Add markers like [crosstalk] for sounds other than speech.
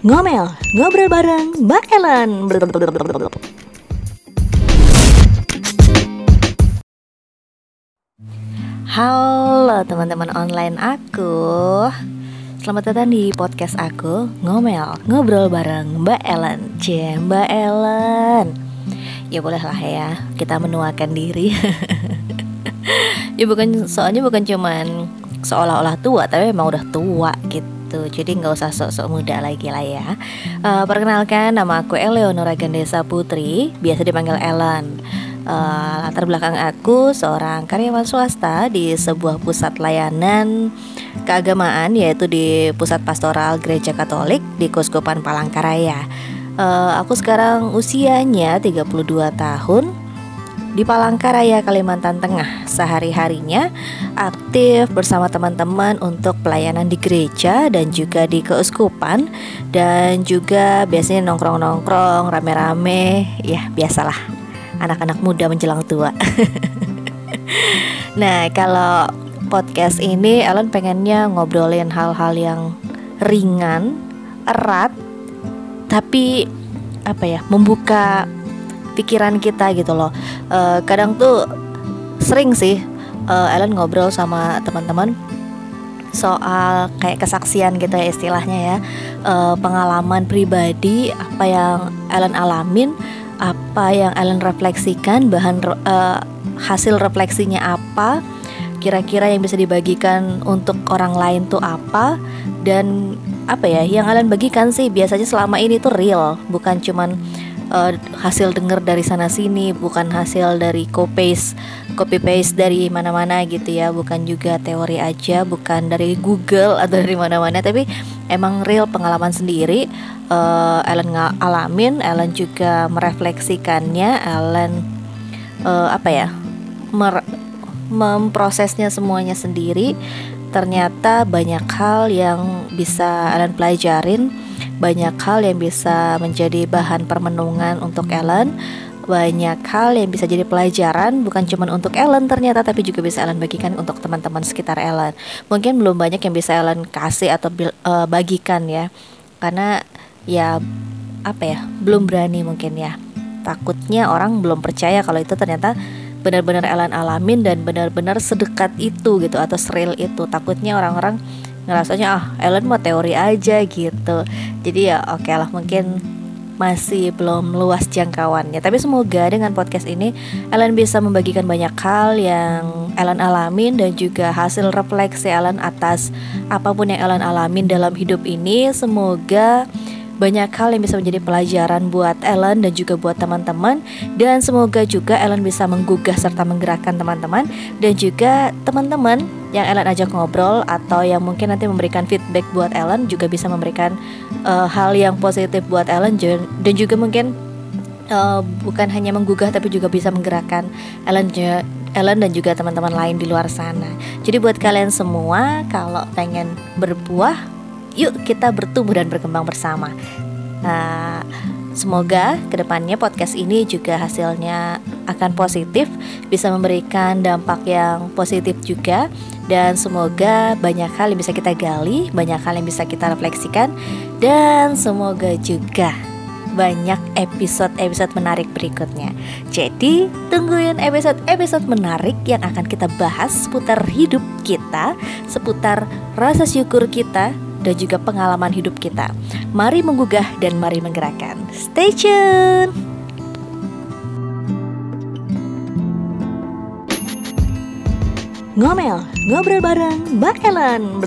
Ngomel, ngobrol bareng Mbak Ellen. Halo teman-teman online aku. Selamat datang di podcast aku Ngomel, ngobrol bareng Mbak Ellen. C, Mbak Ellen. Ya boleh lah ya, kita menuakan diri. [laughs] Ya bukan, soalnya bukan cuman seolah-olah tua Tapi memang udah tua gitu Jadi nggak usah sok-sok muda lagi lah ya. Uh, Perkenalkan, nama aku Eleonora Gandesa Putri Biasa dipanggil Ellen uh, latar belakang aku seorang karyawan swasta di sebuah pusat layanan keagamaan yaitu di Pusat Pastoral Gereja Katolik di Kuskupan Palangkaraya. Uh, aku sekarang usianya 32 tahun di Palangkaraya, Kalimantan Tengah. Sehari-harinya aktif bersama teman-teman untuk pelayanan di gereja dan juga di keuskupan dan juga biasanya nongkrong-nongkrong rame-rame, ya biasalah anak-anak muda menjelang tua. [laughs] nah, kalau podcast ini Ellen pengennya ngobrolin hal-hal yang ringan, erat, tapi apa ya, membuka pikiran kita gitu loh. Uh, kadang tuh sering sih uh, Ellen ngobrol sama teman-teman soal kayak kesaksian gitu ya istilahnya ya uh, pengalaman pribadi apa yang Ellen alamin apa yang Ellen refleksikan, bahan uh, hasil refleksinya apa, kira-kira yang bisa dibagikan untuk orang lain tuh apa dan apa ya yang Ellen bagikan sih biasanya selama ini tuh real, bukan cuman uh, hasil dengar dari sana sini, bukan hasil dari copy paste, copy paste dari mana-mana gitu ya, bukan juga teori aja, bukan dari Google atau dari mana-mana, tapi emang real pengalaman sendiri. Uh, Ellen ngalamin Ellen juga merefleksikannya. Ellen uh, apa ya mer memprosesnya semuanya sendiri. Ternyata banyak hal yang bisa Ellen pelajarin banyak hal yang bisa menjadi bahan permenungan untuk Ellen. Banyak hal yang bisa jadi pelajaran bukan cuma untuk Ellen ternyata tapi juga bisa Ellen bagikan untuk teman-teman sekitar Ellen. Mungkin belum banyak yang bisa Ellen kasih atau uh, bagikan ya. Karena ya apa ya belum berani mungkin ya. Takutnya orang belum percaya kalau itu ternyata benar-benar Ellen alamin dan benar-benar sedekat itu gitu atau seril itu. Takutnya orang-orang ngerasanya ah Ellen mau teori aja gitu jadi ya oke okay lah mungkin masih belum luas jangkauannya. Tapi semoga dengan podcast ini Ellen bisa membagikan banyak hal yang Ellen alamin dan juga hasil refleksi Ellen atas apa pun yang Ellen alamin dalam hidup ini. Semoga banyak hal yang bisa menjadi pelajaran buat Ellen dan juga buat teman-teman dan semoga juga Ellen bisa menggugah serta menggerakkan teman-teman dan juga teman-teman yang Ellen ajak ngobrol atau yang mungkin nanti memberikan feedback buat Ellen juga bisa memberikan uh, hal yang positif buat Ellen dan juga mungkin uh, bukan hanya menggugah tapi juga bisa menggerakkan Ellen Ellen dan juga teman-teman lain di luar sana. Jadi buat kalian semua kalau pengen berbuah yuk kita bertumbuh dan berkembang bersama. Nah, semoga ke depannya podcast ini juga hasilnya akan positif, bisa memberikan dampak yang positif juga, dan semoga banyak hal yang bisa kita gali, banyak hal yang bisa kita refleksikan, dan semoga juga banyak episode-episode menarik berikutnya. Jadi, tungguin episode-episode menarik yang akan kita bahas seputar hidup kita, seputar rasa syukur kita, dan juga pengalaman hidup kita. Mari menggugah dan mari menggerakkan. Stay tune. Ngomel, ngobrol bareng Mbak Ellen.